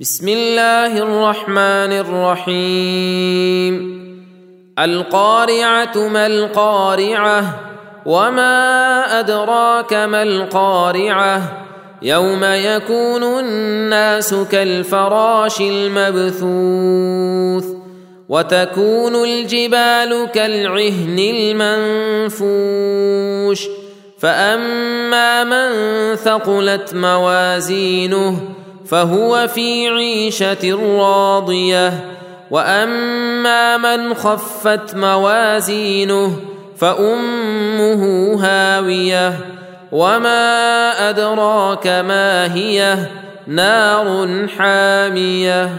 بسم الله الرحمن الرحيم القارعه ما القارعه وما ادراك ما القارعه يوم يكون الناس كالفراش المبثوث وتكون الجبال كالعهن المنفوش فاما من ثقلت موازينه فهو في عيشة راضية. وأما من خفت موازينه فأمه هاوية. وما أدراك ما هي نار حامية.